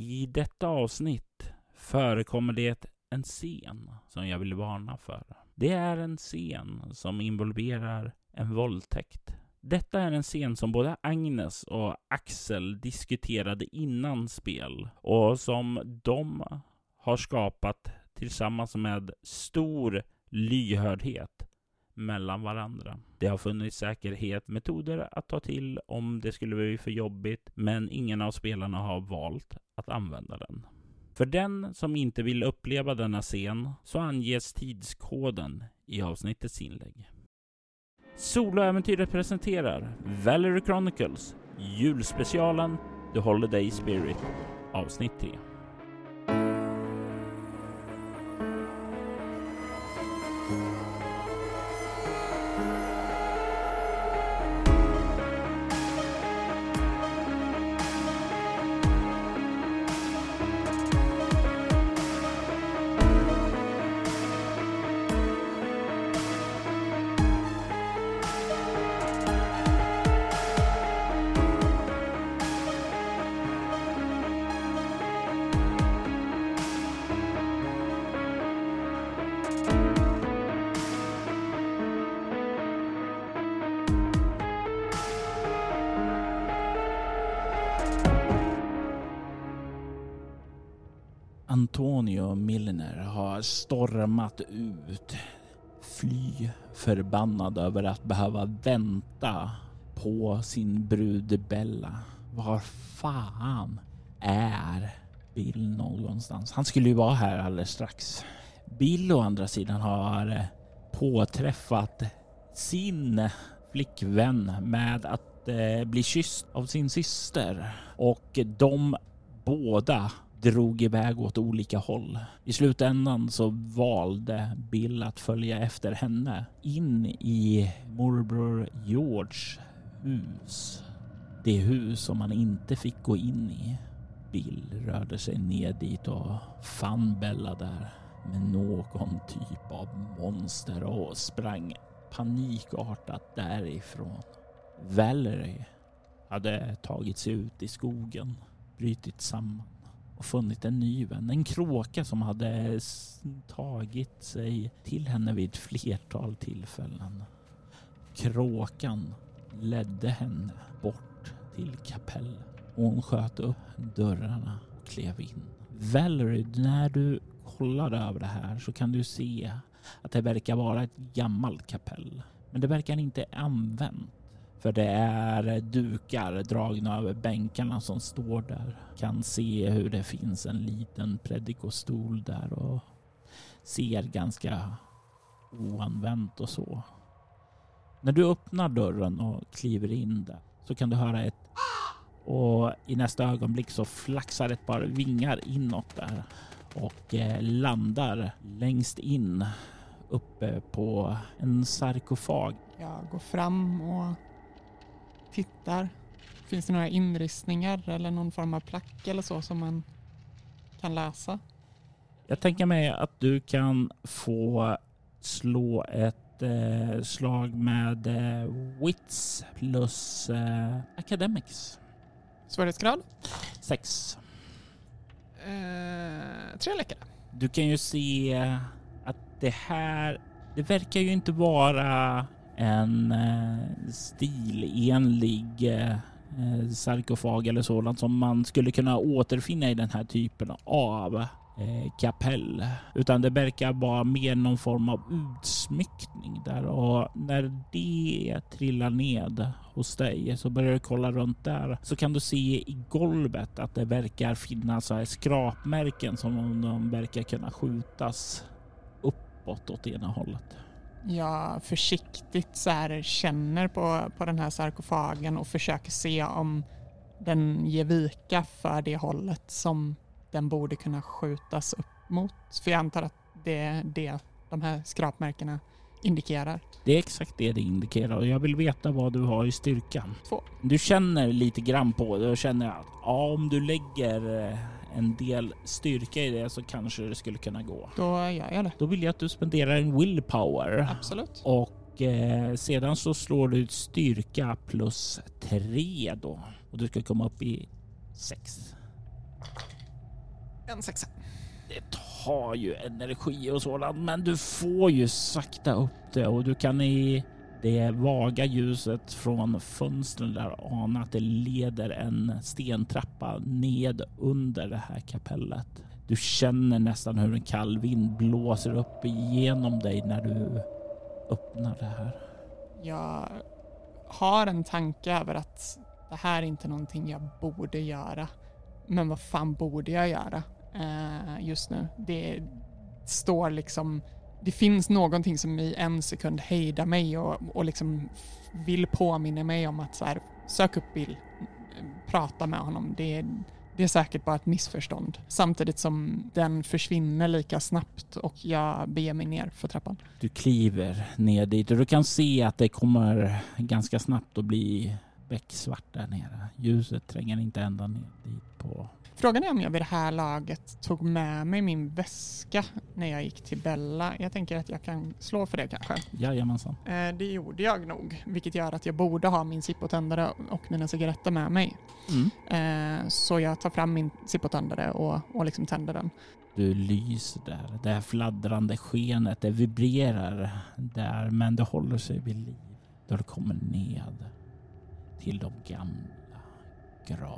I detta avsnitt förekommer det en scen som jag vill varna för. Det är en scen som involverar en våldtäkt. Detta är en scen som både Agnes och Axel diskuterade innan spel och som de har skapat tillsammans med stor lyhördhet mellan varandra. Det har funnits säkerhetsmetoder att ta till om det skulle bli för jobbigt, men ingen av spelarna har valt att använda den. För den som inte vill uppleva denna scen så anges tidskoden i avsnittets inlägg. Soloäventyret presenterar Valerie Chronicles julspecialen The Holiday Spirit avsnitt 3. Antonio Milner har stormat ut. Fly förbannad över att behöva vänta på sin brud Bella. Var fan är Bill någonstans? Han skulle ju vara här alldeles strax. Bill å andra sidan har påträffat sin flickvän med att eh, bli kysst av sin syster och de båda drog iväg åt olika håll. I slutändan så valde Bill att följa efter henne in i morbror George hus. Det hus som han inte fick gå in i. Bill rörde sig ner dit och fann Bella där med någon typ av monster och sprang panikartat därifrån. Valerie hade tagit sig ut i skogen, brytit samman och funnit en ny vän. En kråka som hade tagit sig till henne vid ett flertal tillfällen. Kråkan ledde henne bort till kapellet. Hon sköt upp dörrarna och klev in. Valerie, när du kollar över det här så kan du se att det verkar vara ett gammalt kapell. Men det verkar inte använt. För det är dukar dragna över bänkarna som står där. Kan se hur det finns en liten predikostol där och ser ganska oanvänt och så. När du öppnar dörren och kliver in där så kan du höra ett och i nästa ögonblick så flaxar ett par vingar inåt där och eh, landar längst in uppe på en sarkofag. Jag går fram och tittar. Finns det några inristningar eller någon form av plack eller så som man kan läsa? Jag tänker mig att du kan få slå ett eh, slag med eh, Wits plus eh, Academics. Svårighetsgrad? Sex. Eh, tre läckare. Du kan ju se att det här, det verkar ju inte vara en eh, stilenlig eh, sarkofag eller sådant som man skulle kunna återfinna i den här typen av eh, kapell. Utan det verkar vara mer någon form av utsmyckning där och när det trillar ned hos dig så börjar du kolla runt där så kan du se i golvet att det verkar finnas så här skrapmärken som om de verkar kunna skjutas uppåt åt ena hållet jag försiktigt så här känner på, på den här sarkofagen och försöker se om den ger vika för det hållet som den borde kunna skjutas upp mot. För jag antar att det är det de här skrapmärkena indikerar. Det är exakt det det indikerar och jag vill veta vad du har i styrkan. Två. Du känner lite grann på det och känner att ja, om du lägger eh, en del styrka i det så kanske det skulle kunna gå. Då gör jag det. Då vill jag att du spenderar en willpower. Absolut. Och eh, sedan så slår du styrka plus tre då. Och du ska komma upp i sex. En sexa. Det tar har ju energi och sådant, men du får ju sakta upp det och du kan i det vaga ljuset från fönstren där ana att det leder en stentrappa ned under det här kapellet. Du känner nästan hur en kall vind blåser upp igenom dig när du öppnar det här. Jag har en tanke över att det här är inte någonting jag borde göra. Men vad fan borde jag göra eh, just nu? Det står liksom... Det finns någonting som i en sekund hejdar mig och, och liksom vill påminna mig om att så här, sök upp Bill, prata med honom. Det, det är säkert bara ett missförstånd. Samtidigt som den försvinner lika snabbt och jag beger mig ner för trappan. Du kliver ner dit och du kan se att det kommer ganska snabbt att bli becksvart där nere. Ljuset tränger inte ända ner dit på Frågan är om jag vid det här laget tog med mig min väska när jag gick till Bella. Jag tänker att jag kan slå för det kanske. Jajamensan. Eh, det gjorde jag nog, vilket gör att jag borde ha min Zippo-tändare och mina cigaretter med mig. Mm. Eh, så jag tar fram min Zippo-tändare och, och liksom tänder den. Du lyser där. Det här fladdrande skenet, det vibrerar där men det håller sig vid liv. Då du kommer ned till de gamla nere.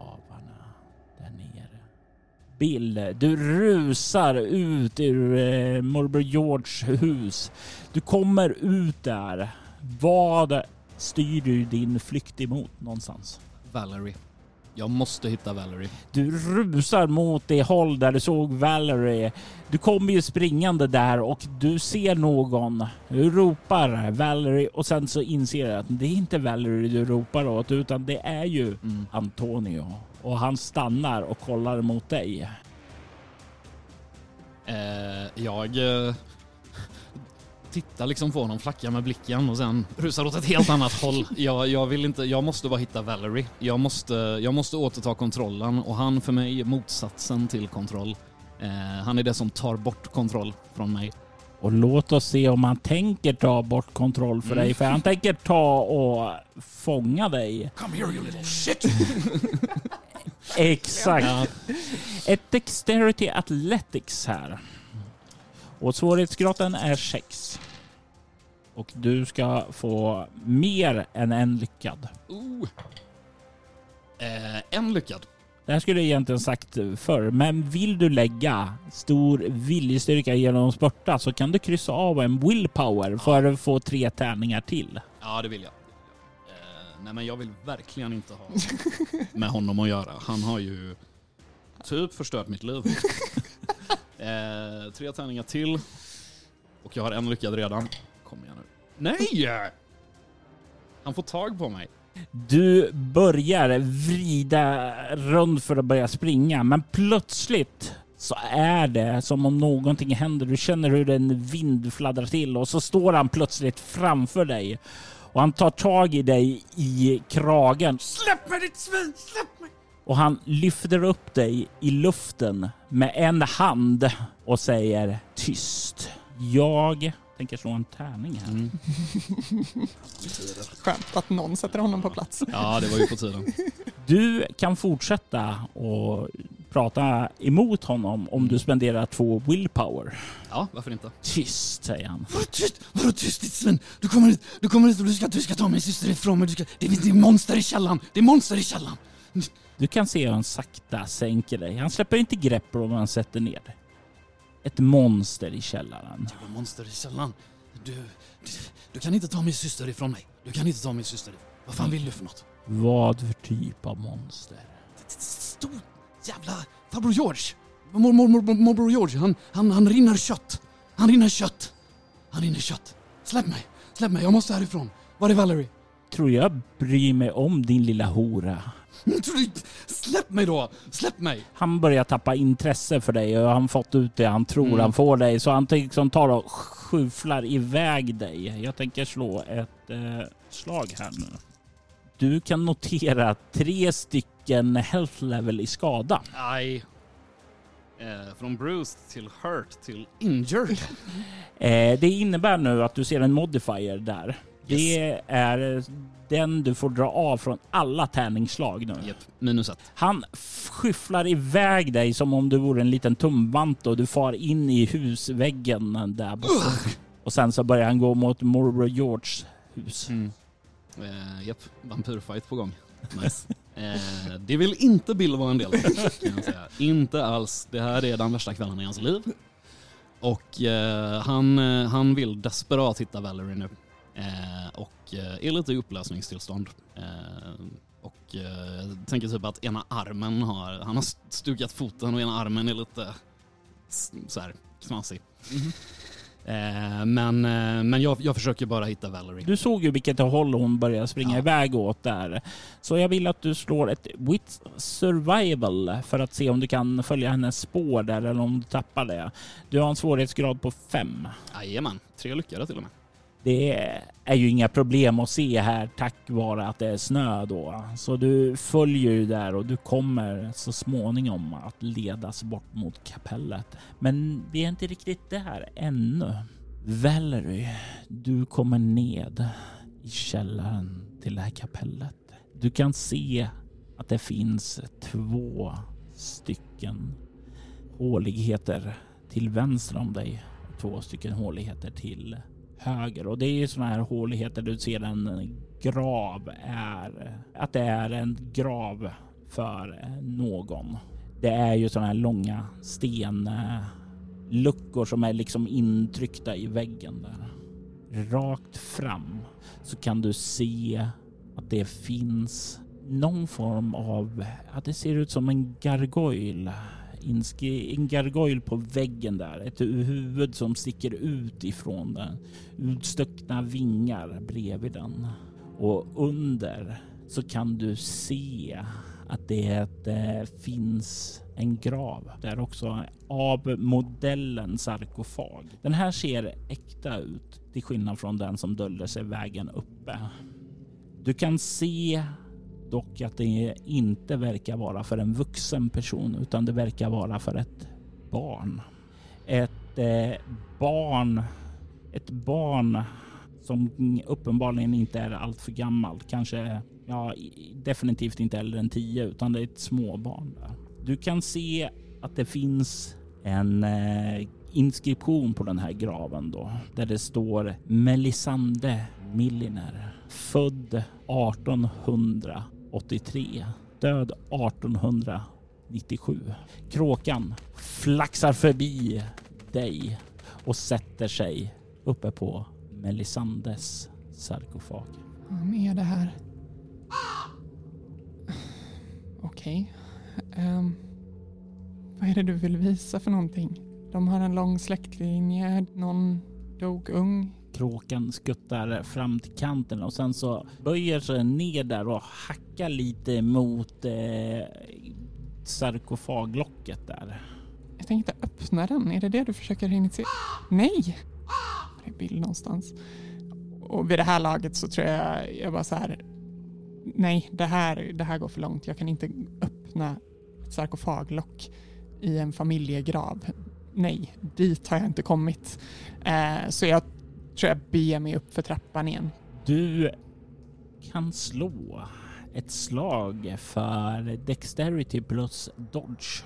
Bill, du rusar ut ur eh, morbror Georges hus. Du kommer ut där. Vad styr du din flykt emot någonstans? Valerie. Jag måste hitta Valerie. Du rusar mot det håll där du såg Valerie. Du kommer ju springande där och du ser någon. Du ropar Valerie och sen så inser du att det är inte Valerie du ropar åt utan det är ju Mm. Antonio. Och han stannar och kollar mot dig. Eh, jag eh, tittar liksom på honom, flackar med blicken och sen rusar åt ett helt annat håll. Jag, jag vill inte, jag måste bara hitta Valerie. Jag måste, jag måste återta kontrollen och han för mig är motsatsen till kontroll. Eh, han är det som tar bort kontroll från mig. Och låt oss se om han tänker ta bort kontroll för Mm. dig. För han tänker ta och fånga dig. Come here you little shit! Exakt. Ett Dexterity Athletics här. Och svårighetsgraden är 6. Och du ska få mer än en lyckad. Oh. Eh, en lyckad. Det här skulle jag egentligen sagt förr, men vill du lägga stor viljestyrka genom att spurta så kan du kryssa av en willpower för att få tre tärningar till. Ja, det vill jag. Nej, men jag vill verkligen inte ha med honom att göra. Han har ju typ förstört mitt liv. eh, tre tärningar till. Och jag har en lyckad redan. Kom igen nu. Nej! Han får tag på mig. Du börjar vrida runt för att börja springa, men plötsligt så är det som om någonting händer. Du känner hur en vind fladdrar till och så står han plötsligt framför dig och han tar tag i dig i kragen. Släpp mig ditt svin! Släpp mig! Och han lyfter upp dig i luften med en hand och säger tyst. Jag tänker slå en tärning här. Mm. Skönt att någon sätter honom på plats. Ja, det var ju på tiden. Du kan fortsätta och prata emot honom om du spenderar två willpower. Ja, varför inte? Tyst, säger han. Vadå tyst? Vadå tyst ditt svin? Du kommer hit, du kommer hit och du ska, du ska ta min syster ifrån mig. Du ska, det finns monster i källaren. Det är monster i källaren. Du kan se hur han sakta sänker dig. Han släpper inte grepp om han sätter ner dig. Ett monster i källaren. Det var monster i källaren. Du, du, du kan inte ta min syster ifrån mig. Du kan inte ta min syster ifrån Vad fan vill du för något? Vad för typ av monster? Stor jävla farbror George. Mor, mor, mor, morbror George. Han, han, han rinner kött. Han rinner kött. Han rinner kött. Släpp mig. Släpp mig. Jag måste härifrån. Var är Valerie? Tror jag bryr mig om din lilla hora? Släpp mig då. Släpp mig. Han börjar tappa intresse för dig och han fått ut det han tror Mm. han får dig. Så han liksom tar och skyfflar iväg dig. Jag tänker slå ett eh, slag här nu. Du kan notera tre stycken health level i skada. Aj. Eh, från bruised till hurt till injured. Eh, det innebär nu att du ser en modifier där. Det är den du får dra av från alla tärningsslag nu. Japp, minus ett. Han skyfflar iväg dig som om du vore en liten tumvante och du far in i husväggen där borta. Och sen så börjar han gå mot morbror Georges hus. Mm. Eh, japp, vampyrfight på gång. Nice. eh, det vill inte Bill vara en del av, kan jag säga. Inte alls. Det här är den värsta kvällen i hans liv. Och eh, han, eh, han vill desperat hitta Valerie nu. Eh, och eh, är lite i upplösningstillstånd. Eh, och eh, tänker typ att ena armen har, han har stukat foten och ena armen är lite så här knasig. Eh, men eh, men jag, jag försöker bara hitta Valerie. Du såg ju vilket håll hon började springa Ja. iväg åt där. Så jag vill att du slår ett wit survival för att se om du kan följa hennes spår där eller om du tappar det. Du har en svårighetsgrad på fem. Jajamän, tre lyckade till och med. Det är ju inga problem att se här tack vare att det är snö då. Så du följer ju där och du kommer så småningom att ledas bort mot kapellet. Men vi är inte riktigt där ännu. Valerie, du kommer ned i källaren till det här kapellet. Du kan se att det finns två stycken håligheter till vänster om dig. Två stycken håligheter till höger och det är ju sådana här håligheter du ser en grav är. Att det är en grav för någon. Det är ju sådana här långa stenluckor som är liksom intryckta i väggen där. Rakt fram så kan du se att det finns någon form av, ja det ser ut som en gargoyle. En gargoyle på väggen där. Ett huvud som sticker ut ifrån den. Utstuckna vingar bredvid den. Och under så kan du se att det finns en grav där också av modellen sarkofag. Den här ser äkta ut till skillnad från den som döljer sig vägen uppe. Du kan se dock att det inte verkar vara för en vuxen person utan det verkar vara för ett barn. Ett eh, barn, ett barn som uppenbarligen inte är allt för gammalt. Kanske, ja, definitivt inte äldre än tio utan det är ett småbarn. Där. Du kan se att det finns en eh, inskription på den här graven då där det står Melisande Milliner. Född 1800. 83. Död 1897. Kråkan flaxar förbi dig och sätter sig uppe på Melisandes sarkofag. Vad är det här? Okej. Ehm, vad är det du vill visa för någonting? De har en lång släktlinje, någon dog ung. Kråkan skuttar fram till kanten och sen så böjer sig ner där och hackar lite mot eh, sarkofaglocket där. Jag tänkte öppna den, är det det du försöker initiera? Nej! Det är bild någonstans. Och vid det här laget så tror jag, jag bara så här. Nej, det här, det här går för långt. Jag kan inte öppna ett sarkofaglock i en familjegrav. Nej, dit har jag inte kommit. Eh, så jag tror jag beger mig upp för trappan igen. Du kan slå ett slag för Dexterity plus Dodge.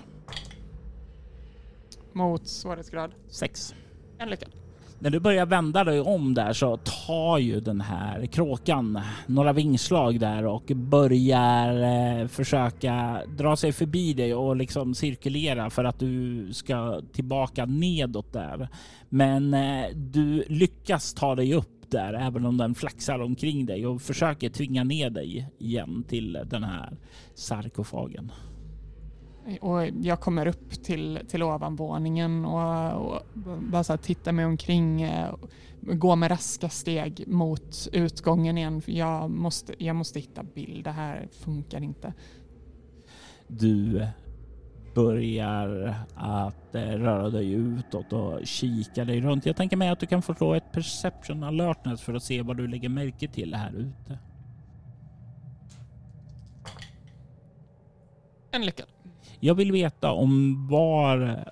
Mot svårighetsgrad. 6. En lyckad. När du börjar vända dig om där så tar ju den här kråkan några vingslag där och börjar eh, försöka dra sig förbi dig och liksom cirkulera för att du ska tillbaka nedåt där. Men eh, du lyckas ta dig upp där även om den flaxar omkring dig och försöker tvinga ner dig igen till den här sarkofagen. Och jag kommer upp till, till ovanvåningen och, och bara så här tittar mig omkring. eh, Går med raska steg mot utgången igen. Jag, måste, jag måste hitta Bill. Det här funkar inte. Du börjar att eh, röra dig utåt och kika dig runt. Jag tänker mig att du kan få slå ett perception alertness för att se vad du lägger märke till här ute. En lyckad. Jag vill veta om var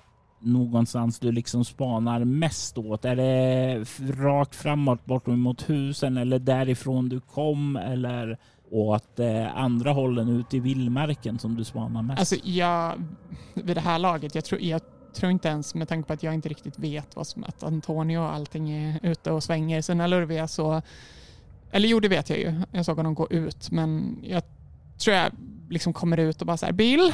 någonstans du liksom spanar mest åt? Är det rakt framåt bort mot husen eller därifrån du kom eller åt eh, andra hållen ut i vildmarken som du spanar mest? Alltså jag, vid det här laget, jag tror, jag tror inte ens med tanke på att jag inte riktigt vet vad som, att Antonio och allting är ute och svänger sina lurviga så, eller jo det vet jag ju, jag såg honom gå ut men jag tror jag liksom kommer ut och bara så här, Bill?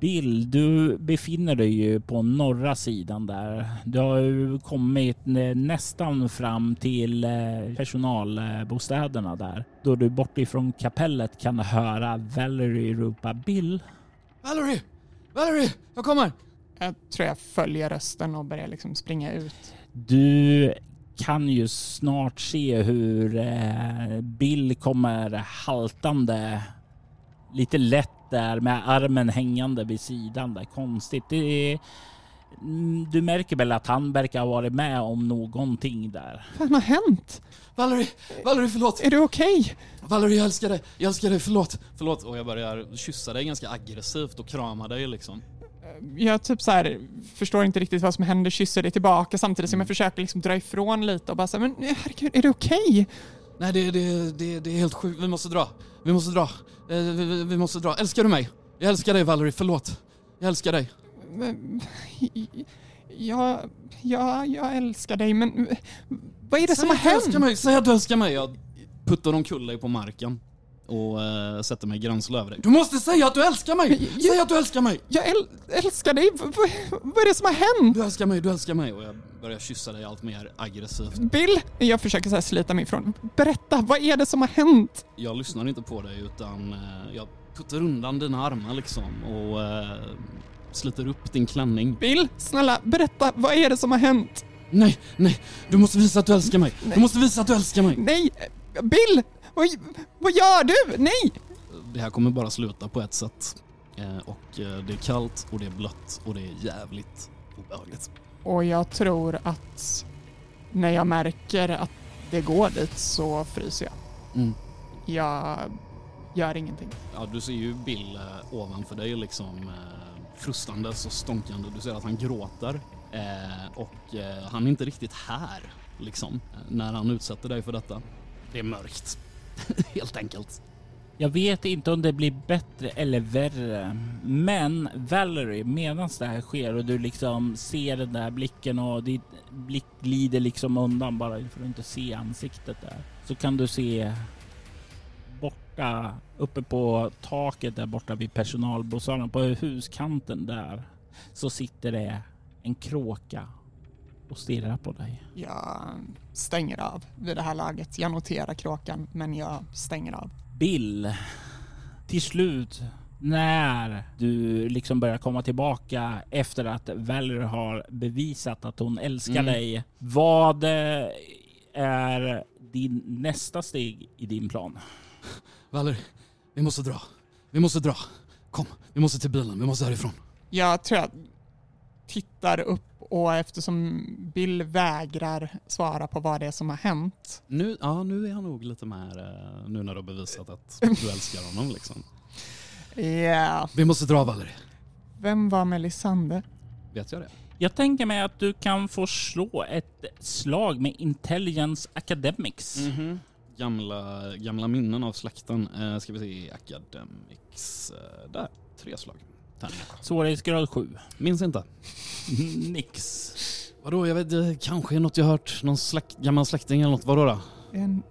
Bill, du befinner dig ju på norra sidan där. Du har ju kommit nästan fram till eh, personalbostäderna där. Då du bortifrån kapellet kan höra Valerie ropa Bill. Valerie! Valerie! Jag kommer! Jag tror jag följer rösten och börjar liksom springa ut. Du kan ju snart se hur eh, Bill kommer haltande lite lätt där med armen hängande vid sidan där. Konstigt. Det är, Mm, du märker väl att han verkar ha varit med om någonting där. Vad har hänt? Valerie! Valerie, förlåt! Är du okej? Valerie, jag älskar dig! Jag älskar dig, förlåt! Förlåt, och jag börjar kyssa dig ganska aggressivt och krama dig liksom. Jag typ så här, förstår inte riktigt vad som händer, kysser dig tillbaka samtidigt som jag försöker liksom dra ifrån lite och bara säga men herregud, är du okej? Nej, det, det, det, det är helt sjukt. Vi måste dra. Vi måste dra. Eh, Vi, vi, vi måste dra. Älskar du mig? Jag älskar dig, Valerie. Förlåt. Jag älskar dig. Men, Ja, ja, jag älskar dig men vad är det som har Säg du älskar hänt? mig. Säg att du älskar mig. Jag puttar omkull dig på marken och eh, sätter mig gränsle över dig. Du måste säga att du älskar mig! Jag- Säg att du älskar mig! Jag äl älskar dig, V- vad, är det som har hänt? Du älskar mig, du älskar mig. Och jag börjar kyssa dig allt mer aggressivt. Bill, jag försöker så här slita mig ifrån. Berätta, vad är det som har hänt? Jag lyssnar inte på dig utan eh, jag puttar undan dina armar liksom och eh, sliter upp din klänning. Bill, snälla berätta, vad är det som har hänt? Nej, nej, du måste visa att du älskar mig. Du måste visa att du älskar mig. Nej, Bill, vad, vad gör du? Nej! Det här kommer bara sluta på ett sätt. Eh, och eh, det är kallt och det är blött och det är jävligt obehagligt. Och jag tror att när jag märker att det går dit så fryser jag. Mm. Jag gör ingenting. Ja, du ser ju Bill eh, ovanför dig liksom eh, frustandes och stånkande. Du ser att han gråter eh, och eh, han är inte riktigt här liksom när han utsätter dig för detta. Det är mörkt, helt enkelt. Jag vet inte om det blir bättre eller värre, men Valerie, medan det här sker och du liksom ser den där blicken och din blick glider liksom undan bara för att inte se ansiktet där, så kan du se borta uppe på taket där borta vid personalbostaden på huskanten där så sitter det en kråka och stirrar på dig. Jag stänger av vid det här laget. Jag noterar kråkan, men jag stänger av. Bill, till slut när du liksom börjar komma tillbaka efter att Valerie har bevisat att hon älskar Mm. dig. Vad är din nästa steg i din plan? Valerie, vi måste dra. Vi måste dra. Kom, vi måste till bilen. Vi måste härifrån. Jag tror jag tittar upp och eftersom Bill vägrar svara på vad det är som har hänt. Nu, ja, nu är han nog lite mer, eh, nu när du har bevisat att du älskar honom liksom. Ja, Vi måste dra Valerie. vem var Melisande? Vet jag det? Jag tänker mig att du kan få slå ett slag med Intelligence Academics. Mhm. Gamla, gamla minnen av släkten. Eh, ska vi se, Academics. Eh, där, tre slag. Tärningar. Svårighetsgrad 7. Minns inte. Nix. Vadå, jag vet, det kanske är något jag hört. Någon släkt, gammal släkting eller något. Vadå då? En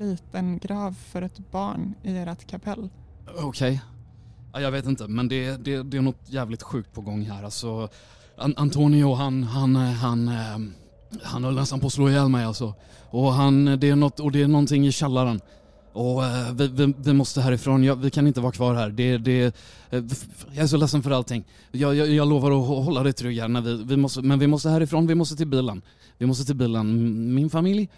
liten grav för ett barn i ert kapell. Okej. Ja, jag vet inte, men det, det, det är något jävligt sjukt på gång här. Alltså, An- Antonio, han, han, eh, han, eh, han höll nästan på att slå ihjäl mig alltså. Och, han, det är något, och det är någonting i källaren. Och eh, vi, vi, vi måste härifrån, jag, vi kan inte vara kvar här. Det, det, eh, jag är så ledsen för allting. Jag, jag, jag lovar att hålla dig trygg här, när vi, vi måste, men vi måste härifrån, vi måste till bilen. Vi måste till bilen. Min familj,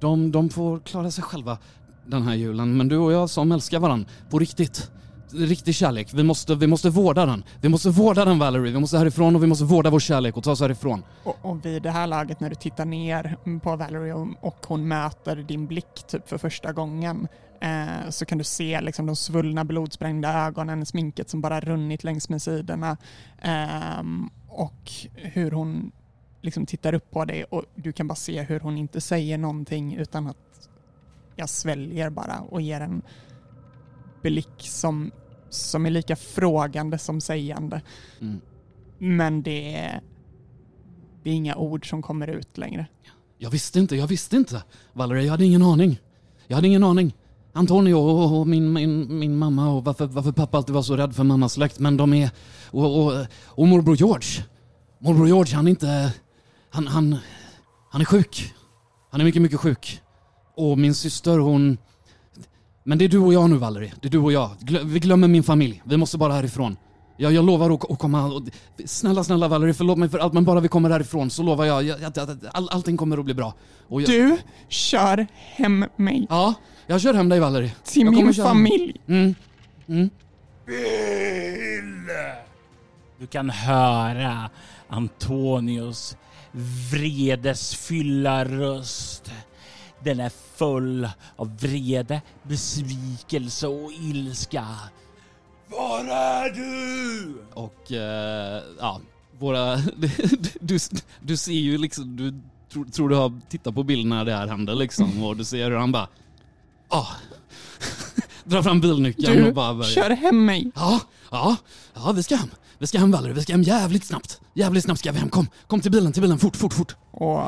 de, de får klara sig själva den här julen. Men du och jag som älskar varandra, på riktigt. Riktig kärlek. Vi måste, vi måste vårda den. Vi måste vårda den Valerie. Vi måste härifrån och vi måste vårda vår kärlek och ta oss härifrån. Och, och vid det här laget när du tittar ner på Valerie och, och hon möter din blick typ för första gången. eh, så kan du se liksom de svullna blodsprängda ögonen, sminket som bara runnit längs med sidorna eh, och hur hon liksom tittar upp på dig och du kan bara se hur hon inte säger någonting utan att jag sväljer bara och ger en blick som, som är lika frågande som sägande. Mm. Men det är, det är inga ord som kommer ut längre. Jag visste inte, jag visste inte. Valerie, jag hade ingen aning. Jag hade ingen aning. Antonio och, och min, min, min mamma och varför, varför pappa alltid var så rädd för mammas släkt. Men de är... Och, och, och morbror George. Morbror George, han är inte... Han, han, han är sjuk. Han är mycket, mycket sjuk. Och min syster hon... Men det är du och jag nu Valerie. Det är du och jag. Glö, vi glömmer min familj. Vi måste bara härifrån. Jag, jag lovar att, att komma... Och, snälla, snälla Valerie, förlåt mig för allt men bara vi kommer härifrån så lovar jag att, att, att all, allting kommer att bli bra. Och jag, Du kör hem mig Ja, jag kör hem dig Valerie. till jag kommer min köra hem. familj. Mm. Mm. Bill! Du kan höra Antonios vredesfylla röst. Den är full av vrede, besvikelse och ilska. Var är du? Och eh, ja, våra... Du, du ser ju liksom, du tror, tror du har tittat på bilden när det här händer liksom och du ser hur han bara... Ah. Drar fram bilnyckeln och Du bara börjar. kör hem mig. Ja, ja, ja vi ska hem. Vi ska hem Valerie, vi ska hem jävligt snabbt. Jävligt snabbt ska vi hem. Kom, kom till bilen, till bilen, fort, fort, fort. Och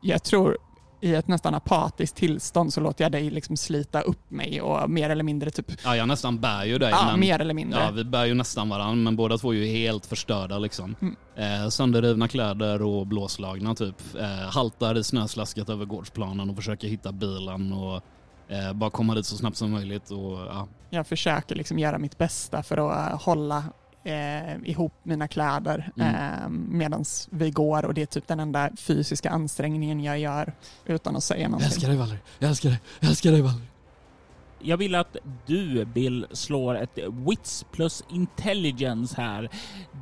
jag tror i ett nästan apatiskt tillstånd så låter jag dig liksom slita upp mig och mer eller mindre typ, Ja, jag nästan bär ju dig. ja men... mer eller mindre. Ja, vi bär ju nästan varandra, men båda två är ju helt förstörda liksom. Mm. Eh, sönderrivna kläder och blåslagna typ. Eh, haltar i snöslasket över gårdsplanen och försöker hitta bilen och eh, bara komma dit så snabbt som möjligt. Och, ja. Jag försöker liksom göra mitt bästa för att eh, hålla eh, ihop mina kläder Mm. eh, medan vi går och det är typ den enda fysiska ansträngningen jag gör utan att säga Jag någonting. älskar dig Valerie, jag älskar dig, jag älskar dig Valerie. Jag vill att du, Bill, slår ett Wits plus Intelligence här.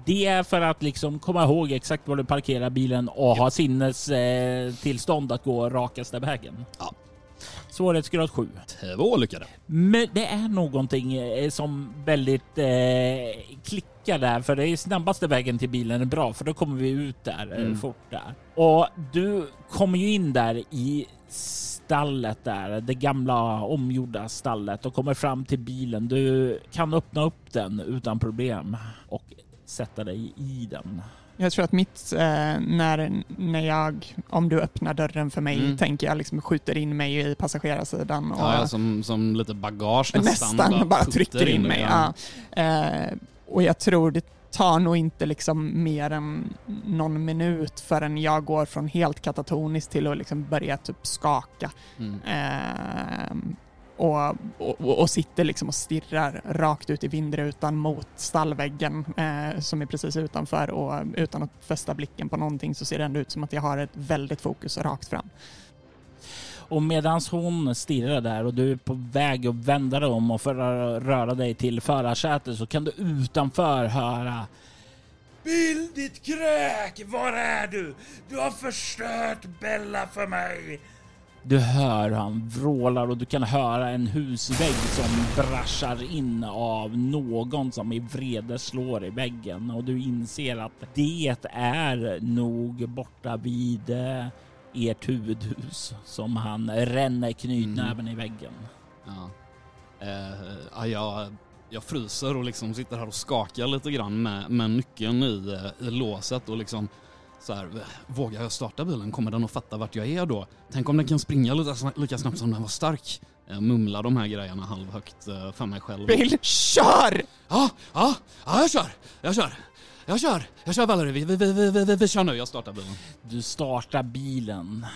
Det är för att liksom komma ihåg exakt var du parkerar bilen och ha sinnes eh, tillstånd att gå rakaste vägen. Ja. Svårighetsgrad 7. Två lyckade. Men det är någonting eh, som väldigt eh, klickar där, för det är snabbaste vägen till bilen är bra, för då kommer vi ut där eh, Mm. fort där. Och du kommer ju in där i stallet där, det gamla omgjorda stallet och kommer fram till bilen. Du kan öppna upp den utan problem och sätta dig i den. Jag tror att mitt, eh, när, när jag, om du öppnar dörren för mig, Mm. tänker jag liksom skjuter in mig i passagerarsidan och Ja, som, som lite bagage nästan. nästan, bara, trycker in dig, mig. Ja. Eh, och jag tror det tar nog inte liksom mer än någon minut förrän jag går från helt katatoniskt till att liksom börja typ skaka. Mm. Ehm, och, och, och sitter liksom och stirrar rakt ut i vindrutan mot stallväggen eh, som är precis utanför och utan att fästa blicken på någonting så ser det ändå ut som att jag har ett väldigt fokus rakt fram. Och medan hon stirrar där och du är på väg att vända dig om och för att röra dig till förarsätet så kan du utanför höra Bill ditt kräk, var är du? Du har förstört Bella för mig. Du hör hur han vrålar och du kan höra en husvägg som braschar in av någon som i vrede slår i väggen och du inser att det är nog borta vid eh, ert huvudhus som han ränner knytnäven i väggen. Ja. Ja, jag, jag fryser och liksom sitter här och skakar lite grann med, med nyckeln i, eh, i låset och liksom så här, vågar jag starta bilen? Kommer den att fatta vart jag är då? Tänk om den kan springa lika, sna- lika snabbt som den var stark? Jag mumlar de här grejerna halvhögt eh, för mig själv. Bill, kör! Ja, ja, ja, jag kör, jag kör, jag kör, jag kör Valerie, vi, vi, vi, vi, vi, vi kör nu, jag startar bilen. Du startar bilen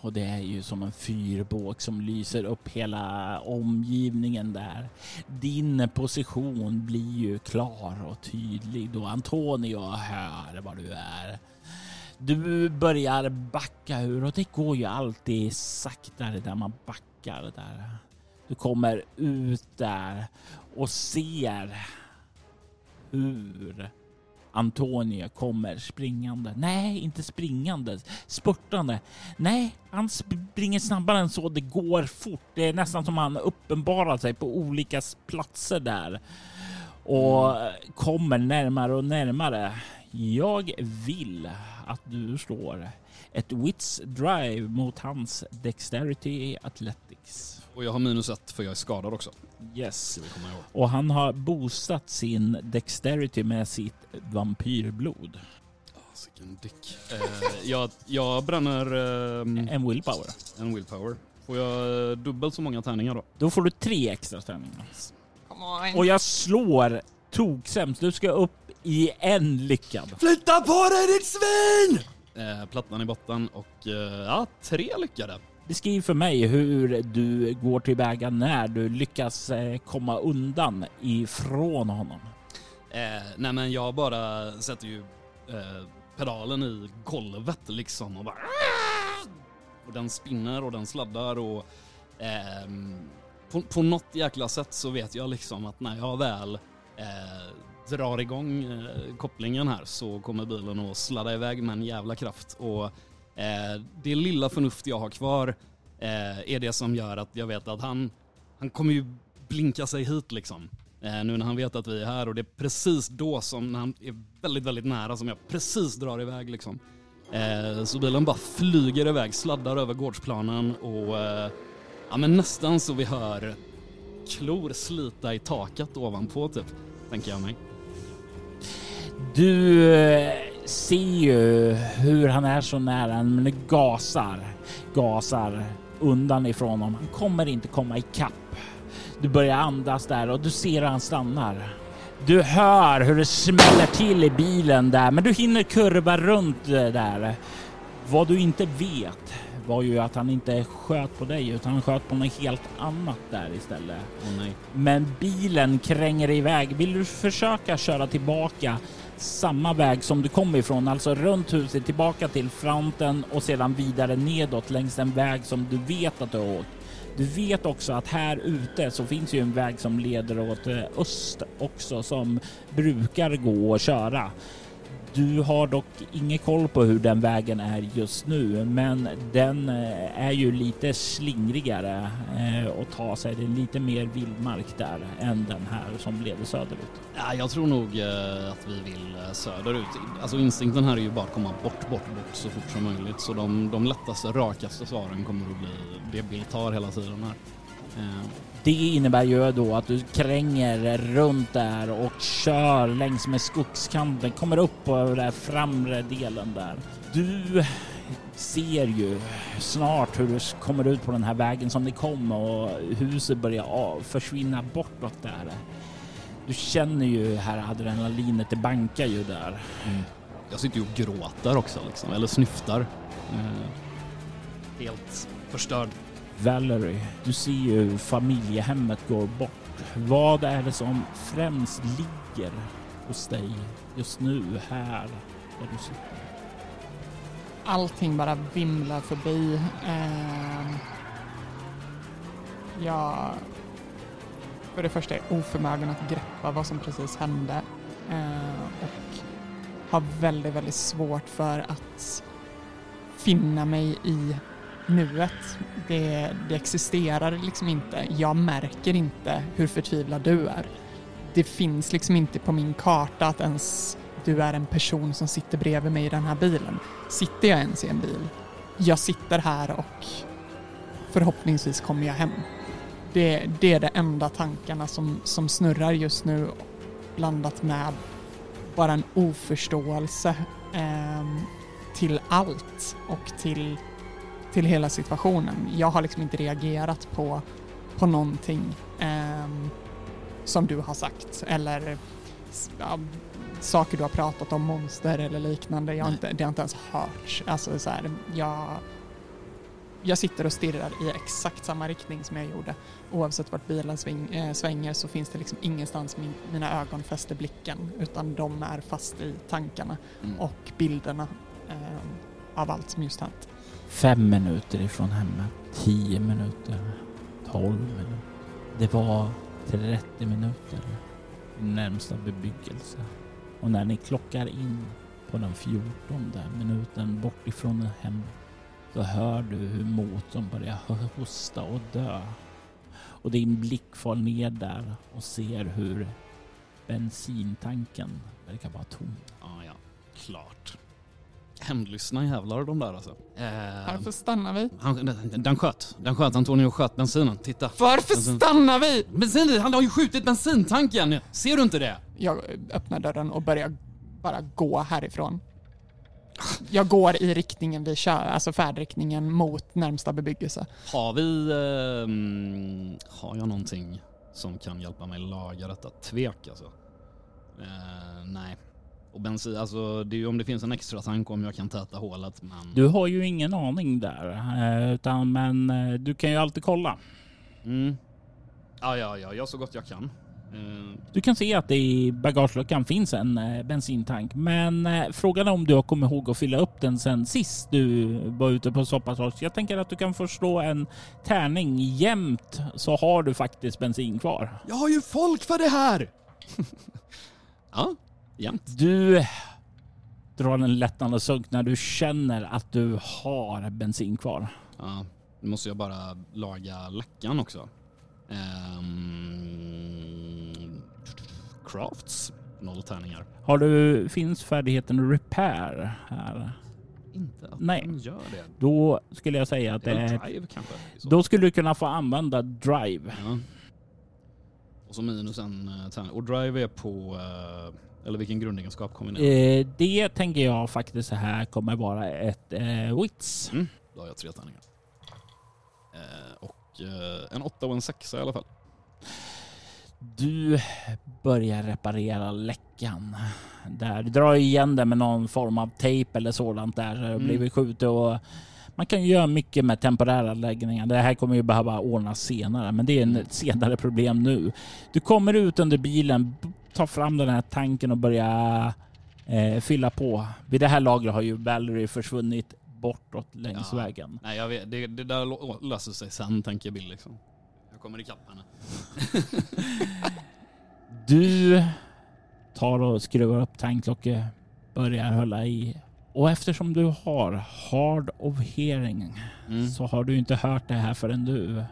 och det är ju som en fyrbåk som lyser upp hela omgivningen där. Din position blir ju klar och tydlig då Antonio hör var du är. Du börjar backa ur och det går ju alltid saktare där man backar där. Du kommer ut där och ser hur Antonio kommer springande. Nej, inte springande, spurtande. Nej, han springer snabbare än så. Det går fort. Det är nästan som han uppenbarar sig på olika platser där och kommer närmare och närmare. Jag vill att du slår ett Wits Drive mot hans Dexterity Athletics. Och jag har minus ett för jag är skadad också. Yes. Och han har boostat sin Dexterity med sitt vampyrblod. Ah, Sicken dick. Eh, jag, jag bränner ehm, En willpower. en willpower. Får jag eh, dubbelt så många tärningar då? Då får du tre extra tärningar. Come on. Och jag slår toksämst. Du ska upp i en lyckad. Flytta på dig ditt svin! Eh, plattan i botten och eh, ja, tre lyckade. Beskriv för mig hur du går tillväga när du lyckas eh, komma undan ifrån honom. Eh, nej men jag bara sätter ju eh, pedalen i golvet liksom och bara och den spinner och den sladdar och ehm, på, på något jäkla sätt så vet jag liksom att när jag väl eh, drar igång eh, kopplingen här så kommer bilen att sladda iväg med en jävla kraft och eh, det lilla förnuft jag har kvar eh, är det som gör att jag vet att han, han kommer ju blinka sig hit liksom. Eh, nu när han vet att vi är här och det är precis då som när han är väldigt, väldigt nära som jag precis drar iväg liksom. Eh, så bilen bara flyger iväg, sladdar över gårdsplanen och eh, ja men nästan så vi hör klor slita i taket ovanpå typ, tänker jag mig. Du eh, ser ju hur han är så nära, men gasar, gasar undan ifrån honom. Han kommer inte komma ikapp. Du börjar andas där och du ser hur han stannar. Du hör hur det smäller till i bilen där, men du hinner kurva runt där. Vad du inte vet var ju att han inte sköt på dig utan han sköt på något helt annat där istället. Nej. Men bilen kränger iväg. Vill du försöka köra tillbaka samma väg som du kom ifrån, alltså runt huset tillbaka till fronten och sedan vidare nedåt längs den väg som du vet att du har åkt. Du vet också att här ute så finns ju en väg som leder åt eh, öst också som brukar gå och köra. Du har dock ingen koll på hur den vägen är just nu, men den eh, är ju lite slingrigare att och ta sig. Det är lite mer vildmark där än den här som leder söderut. Ja, jag tror nog eh, att vi vill söderut. Alltså instinkten här är ju bara att komma bort, bort, bort så fort som möjligt. Så de, de lättaste, rakaste svaren kommer att bli det Bill tar hela tiden här. Det innebär ju då att du kränger runt där och kör längs med skogskanten, kommer upp på den där framre delen där. Du ser ju snart hur du kommer ut på den här vägen som ni kom och huset börjar av, försvinna bortåt där. Du känner ju här adrenalinet, det bankar ju där. Mm. jag sitter ju och gråter också liksom, eller snyftar. Mm. helt förstörd. Valerie, du ser ju hur familjehemmet går bort. Vad är det som främst ligger hos dig just nu här där du sitter? Allting bara vimlar förbi. Eh, jag för det första är oförmögen att greppa vad som precis hände eh, och har väldigt, väldigt svårt för att finna mig i nuet. Det, det existerar liksom inte. Jag märker inte hur förtvivlad du är. Det finns liksom inte på min karta att ens du är en person som sitter bredvid mig i den här bilen. Sitter jag ens i en bil? Jag sitter här och förhoppningsvis kommer jag hem. Det, det är de enda tankarna som, som snurrar just nu blandat med bara en oförståelse eh, till allt och till, till hela situationen. Jag har liksom inte reagerat på, på någonting ehm, som du har sagt eller ja, saker du har pratat om, monster eller liknande. Jag har inte, det har inte ens hörts. Alltså så här, jag, jag sitter och stirrar i exakt samma riktning som jag gjorde. Oavsett vart bilen sväng, eh, svänger så finns det liksom ingenstans min, mina ögon fäster blicken utan de är fast i tankarna Mm. och bilderna eh, av allt som just hänt. Fem minuter ifrån hemmet, tio minuter, tolv minuter. Det var 30 minuter närmsta bebyggelse. Och när ni klockar in på den fjortonde minuten bort ifrån hemmet så hör du hur motorn börjar hosta och dö. Och din blick far ner där och ser hur bensintanken verkar vara tom. Ja, ja. Klart. Hämndlystna jävlar de där alltså. Eh, Varför stannar vi? han, den, den sköt. Den sköt. Antonio sköt bensinen. Titta. Varför Bensin. stannar vi? Bensin, han har ju skjutit bensintanken! Ser du inte det? Jag öppnar dörren och börjar bara gå härifrån. Jag går i riktningen vi kör, alltså färdriktningen mot närmsta bebyggelse. Har vi... ehm, har jag någonting som kan hjälpa mig laga detta tvek alltså? Eh, nej. Och bensin, alltså det är ju om det finns en extra tank om jag kan täta hålet men... Du har ju ingen aning där, eh, utan, men eh, du kan ju alltid kolla. Mm. Ja, ja, ja, jag så gott jag kan. Eh, Du kan se att det i bagageluckan finns en bensintank, men frågan är om du har kommit ihåg att fylla upp den sen sist du var ute på soppatorsk. Jag tänker att du kan få slå en tärning jämt så har du faktiskt bensin kvar. jag har ju folk för det här! ja, jämt. Du drar en lättnande sunk när du känner att du har bensin kvar. Ja, nu måste jag bara laga läckan också. Ehm, crafts, noll tärningar. Har du, finns färdigheten repair här? Inte att Nej. den gör det. Då skulle jag säga att Det är drive kanske? så Då skulle du kunna få använda drive. Ja. Och så minus en uh, tärning. Och drive är på, eh, eller vilken grundegenskap kommer ni Eh, det tänker jag faktiskt så här kommer vara ett eh, wits. mm. Då har jag tre tärningar. Eh, och eh, en åtta och en sexa i alla fall. Du börjar reparera läckan. Där. Du drar igen det med någon form av tejp eller sådant där. Det Mm. blivit skjutet och man kan ju göra mycket med temporära läggningar. Det här kommer ju behöva ordnas senare, men det är Mm. ett senare problem nu. Du kommer ut under bilen, tar fram den här tanken och börjar eh, fylla på. Vid det här lagret har ju Valerie försvunnit bortåt längs Ja. vägen. Nej, jag vet, det, det där löser sig sen tänker Bill liksom. Jag kommer ikapp henne. Du tar och skruvar upp tanklocket, börjar hålla i. Och eftersom du har hard of hearing Mm. så har du inte hört det här förrän du.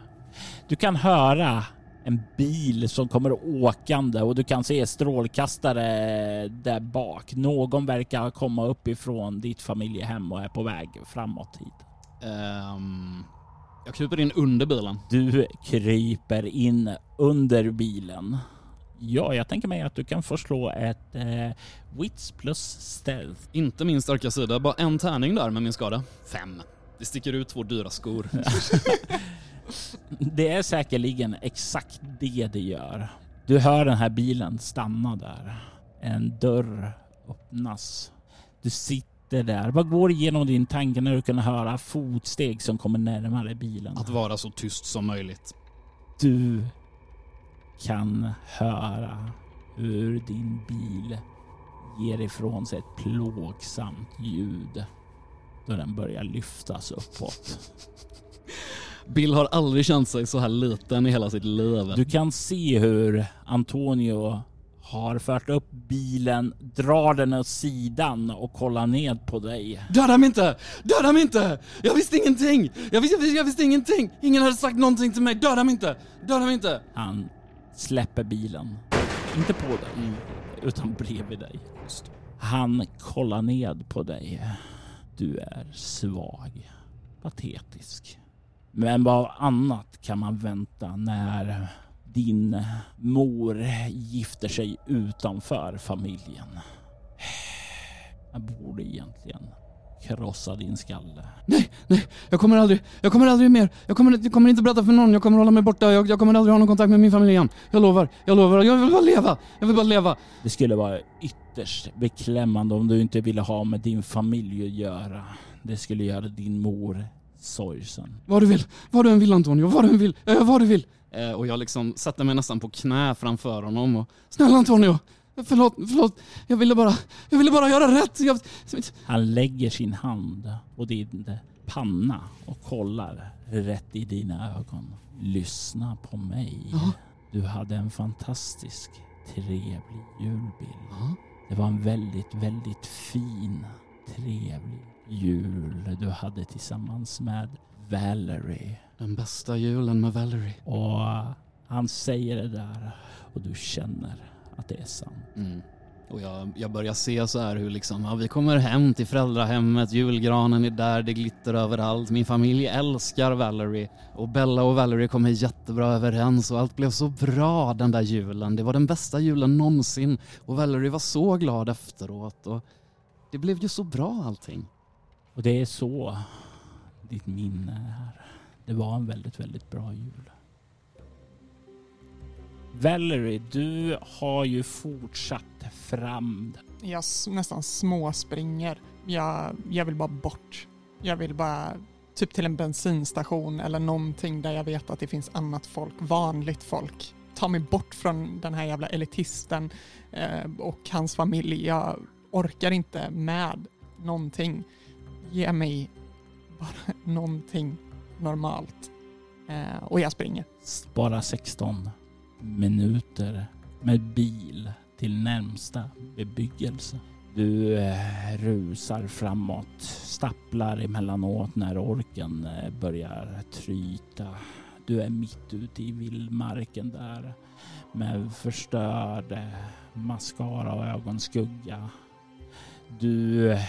Du kan höra en bil som kommer åkande och du kan se strålkastare där bak. Någon verkar komma uppifrån ditt familjehem och är på väg framåt hit. Ehm, jag kryper in under bilen. Du kryper in under bilen. Ja, jag tänker mig att du kan få slå ett eh, wits plus stealth. Inte min starka sida, bara en tärning där med min skada. Fem. Det sticker ut två dyra skor. Det är säkerligen exakt det det gör. Du hör den här bilen stanna där. En dörr öppnas. Du sitter där. Vad går igenom din tanke när du kan höra fotsteg som kommer närmare bilen? Att vara så tyst som möjligt. Du kan höra hur din bil ger ifrån sig ett plågsamt ljud då den börjar lyftas uppåt. Bill har aldrig känt sig så här liten i hela sitt liv. Du kan se hur Antonio har fört upp bilen, drar den åt sidan och kollar ned på dig. Döda mig inte! Döda mig inte! Jag visste ingenting! Jag visste, jag visste, ingenting! Ingen hade sagt någonting till mig. Döda mig inte! Döda mig inte! Han släpper bilen. Inte på dig, utan bredvid dig. Han kollar ned på dig. Du är svag, patetisk. Men vad annat kan man vänta när din mor gifter sig utanför familjen? Jag borde egentligen krossa din skalle. Nej, nej, jag kommer aldrig, jag kommer aldrig mer. Jag kommer, jag kommer inte berätta för någon, jag kommer hålla mig borta. Jag, jag kommer aldrig ha någon kontakt med min familj igen. Jag lovar, jag lovar. Jag vill bara leva. Jag vill bara leva. Det skulle vara ytterst beklämmande om du inte ville ha med din familj att göra. Det skulle göra din mor sorgsen. Vad du vill, vad du än vill Antonio, vad du än vill. Gör vad du vill. Eh, och jag liksom sätter mig nästan på knä framför honom och Snälla Antonio, förlåt, förlåt. Jag ville bara, jag ville bara göra rätt. Jag, Han lägger sin hand på din panna och kollar rätt i dina ögon. Lyssna på mig. Ja. Du hade en fantastisk, trevlig jul, Bill. Ja. Det var en väldigt, väldigt fin, trevlig jul du hade tillsammans med Valerie. Den bästa julen med Valerie. Och han säger det där och du känner att det är sant. Mm. Och jag, jag börjar se så här hur liksom, ja, vi kommer hem till föräldrahemmet, julgranen är där, det glitter överallt, min familj älskar Valerie och Bella och Valerie kommer jättebra överens och allt blev så bra den där julen. Det var den bästa julen någonsin och Valerie var så glad efteråt och det blev ju så bra allting. Och det är så ditt minne är. Det var en väldigt, väldigt bra jul. Valerie, du har ju fortsatt fram. Jag nästan småspringer. Jag, jag vill bara bort. Jag vill bara typ till en bensinstation eller någonting där jag vet att det finns annat folk, vanligt folk. Ta mig bort från den här jävla elitisten eh, och hans familj. Jag orkar inte med någonting. Ge mig bara någonting normalt. Eh, och jag springer. Bara 16 minuter med bil till närmsta bebyggelse. Du eh, rusar framåt, stapplar emellanåt när orken eh, börjar tryta. Du är mitt ute i vildmarken där med förstörd eh, mascara och ögonskugga. Du eh,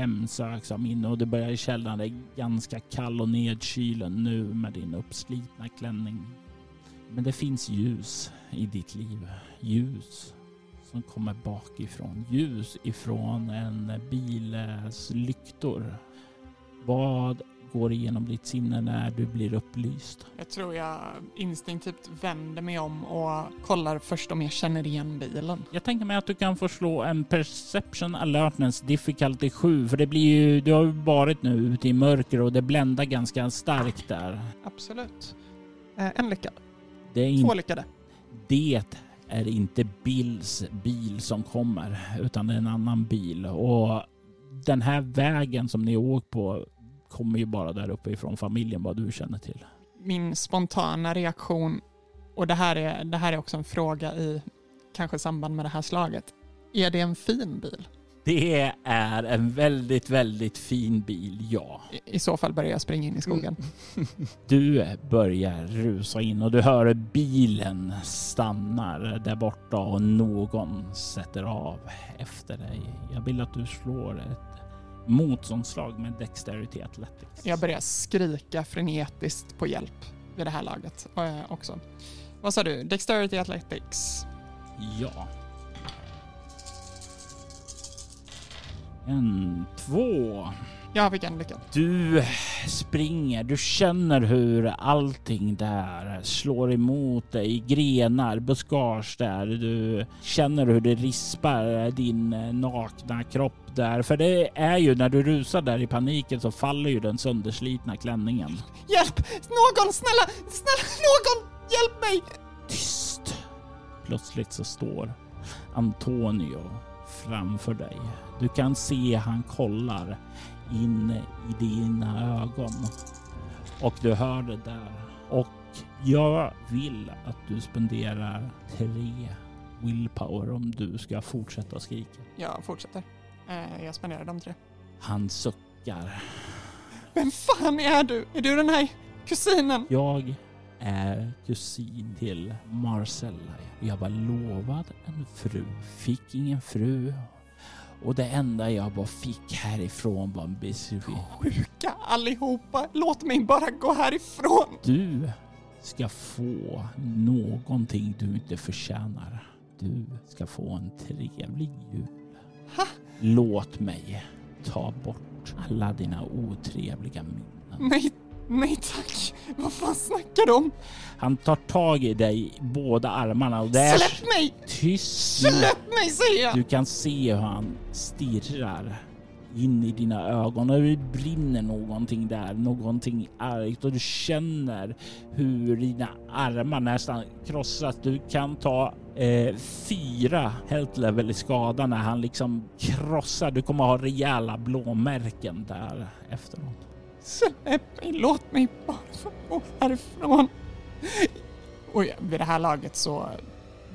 hemsöks av minne och du börjar i källaren. Det är ganska kall och nedkylen nu med din uppslitna klänning. Men det finns ljus i ditt liv. Ljus som kommer bakifrån. Ljus ifrån en bils lyktor. Vad går igenom ditt sinne när du blir upplyst? Jag tror jag instinktivt vänder mig om och kollar först om jag känner igen bilen. Jag tänker mig att du kan få slå en Perception Alertness Difficulty 7 för det blir ju, du har ju varit nu ute i mörker och det bländar ganska starkt där. Absolut. Eh, en lyckad. Det är, in, Två lyckade. det är inte Bills bil som kommer utan det är en annan bil och den här vägen som ni åkt på kommer ju bara där uppe ifrån familjen vad du känner till. Min spontana reaktion, och det här, är, det här är också en fråga i kanske samband med det här slaget. Är det en fin bil? Det är en väldigt, väldigt fin bil, ja. I, i så fall börjar jag springa in i skogen. Du börjar rusa in och du hör bilen stannar där borta och någon sätter av efter dig. Jag vill att du slår ett motståndslag med Dexterity Athletics. Jag börjar skrika frenetiskt på hjälp vid det här laget eh, också. Vad sa du? Dexterity Athletics? Ja. En, två. Jag fick en lyckad. Du springer, du känner hur allting där slår emot dig. Grenar, buskage där. Du känner hur det rispar din nakna kropp där. För det är ju när du rusar där i paniken så faller ju den sönderslitna klänningen. Hjälp! Någon! Snälla! Snälla någon! Hjälp mig! Tyst! Plötsligt så står Antonio framför dig. Du kan se han kollar in i dina ögon. Och du hör det där. Och jag vill att du spenderar tre willpower om du ska fortsätta skrika. Jag fortsätter. Eh, jag spenderar de tre. Han suckar. Vem fan är du? Är du den här kusinen? Jag är kusin till Marcella. Jag var lovad en fru, fick ingen fru. Och det enda jag bara fick härifrån var en besvär. Sjuka allihopa. Låt mig bara gå härifrån. Du ska få någonting du inte förtjänar. Du ska få en trevlig jul. Ha? Låt mig ta bort alla dina otrevliga minnen. Nej, nej tack. Vad fan snackar du om? Han tar tag i dig i båda armarna och det är Släpp mig! tyst. Släpp mig säger jag! Du kan se hur han stirrar in i dina ögon och det brinner någonting där, någonting argt och du känner hur dina armar nästan krossas. Du kan ta eh, fyra health level i skada när han liksom krossar. Du kommer ha rejäla blåmärken där efteråt. Släpp mig, låt mig bara få gå härifrån. Och vid det här laget så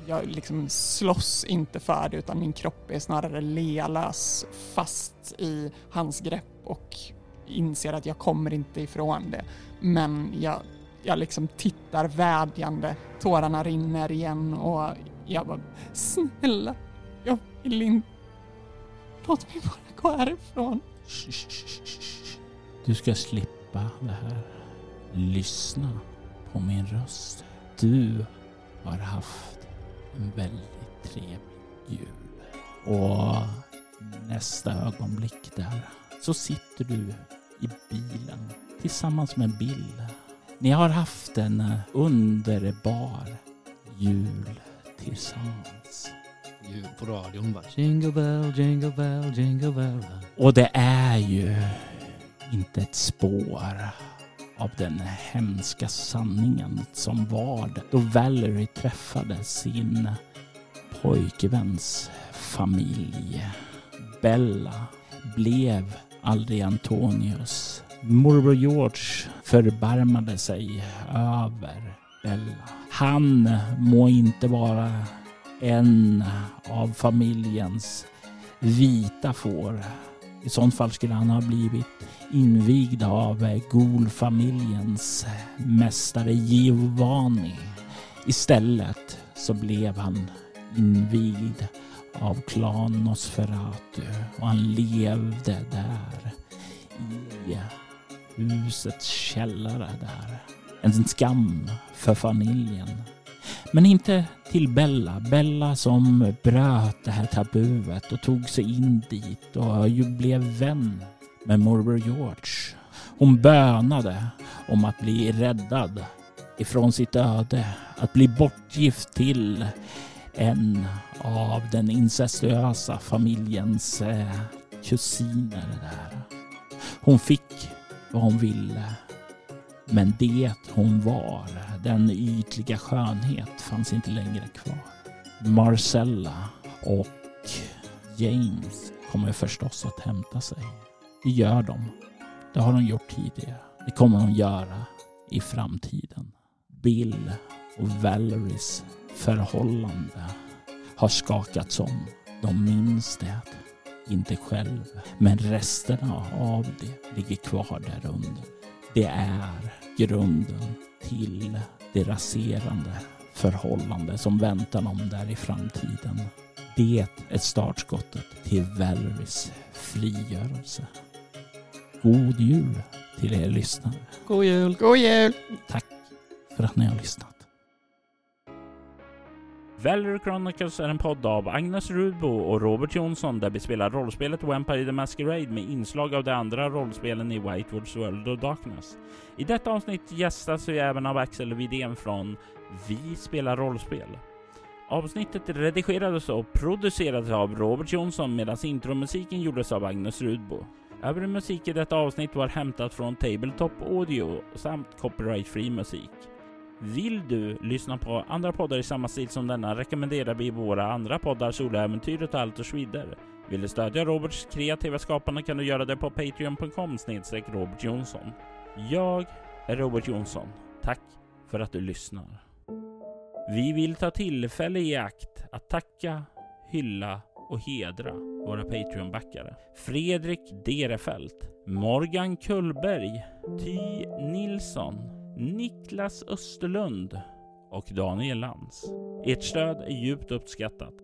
jag liksom slåss inte för det utan min kropp är snarare lealös fast i hans grepp och inser att jag kommer inte ifrån det. Men jag, jag liksom tittar vädjande, tårarna rinner igen och jag bara snälla, jag vill inte. Låt mig bara gå härifrån. Du ska slippa det här. Lyssna på min röst. Du har haft en väldigt trevlig jul. Och nästa ögonblick där så sitter du i bilen tillsammans med Bill. Ni har haft en underbar jul tillsammans. Ljud på radion bara jingle bell, jingle bell, jingle bell. Och det är ju inte ett spår av den hemska sanningen som var det då Valerie träffade sin pojkväns familj. Bella blev aldrig Antonius. Morbror George förbarmade sig över Bella. Han må inte vara en av familjens vita får. I sånt fall skulle han ha blivit invigd av eh, Gol-familjens mästare Giovanni. Istället så blev han invigd av klan Nosferatu och han levde där i husets källare där. En skam för familjen. Men inte till Bella. Bella som bröt det här tabuet och tog sig in dit och ju blev vän med morbror George. Hon bönade om att bli räddad ifrån sitt öde. Att bli bortgift till en av den incestuösa familjens eh, kusiner där. Hon fick vad hon ville. Men det hon var, den ytliga skönhet, fanns inte längre kvar. Marcella och James kommer förstås att hämta sig. Det gör de. Det har de gjort tidigare. Det kommer de göra i framtiden. Bill och Valeries förhållande har skakats om. De minns det. Inte själv. Men resterna av det ligger kvar där under. Det är grunden till det raserande förhållande som väntar dem där i framtiden. Det är startskottet till Valeries frigörelse. God jul till er lyssnare. God jul! God jul! Tack för att ni har lyssnat. Valerie Chronicles är en podd av Agnes Rudbo och Robert Jonsson där vi spelar rollspelet Vampire the Masquerade med inslag av de andra rollspelen i Whitewoods World of Darkness. I detta avsnitt gästas vi även av Axel Widén från Vi spelar rollspel. Avsnittet redigerades och producerades av Robert Jonsson medan intromusiken gjordes av Agnes Rudbo. Övrig musik i detta avsnitt var hämtat från Tabletop Audio samt copyright-free musik. Vill du lyssna på andra poddar i samma stil som denna rekommenderar vi våra andra poddar Soloäventyret och Allt och Schwider. Vill du stödja Roberts kreativa skapande kan du göra det på patreon.com snedstreck Robert Jonsson. Jag är Robert Jonsson. Tack för att du lyssnar. Vi vill ta tillfälle i akt att tacka, hylla och hedra våra Patreon-backare. Fredrik Derefelt, Morgan Kullberg, Ty Nilsson, Niklas Österlund och Daniel Lantz. Ert stöd är djupt uppskattat.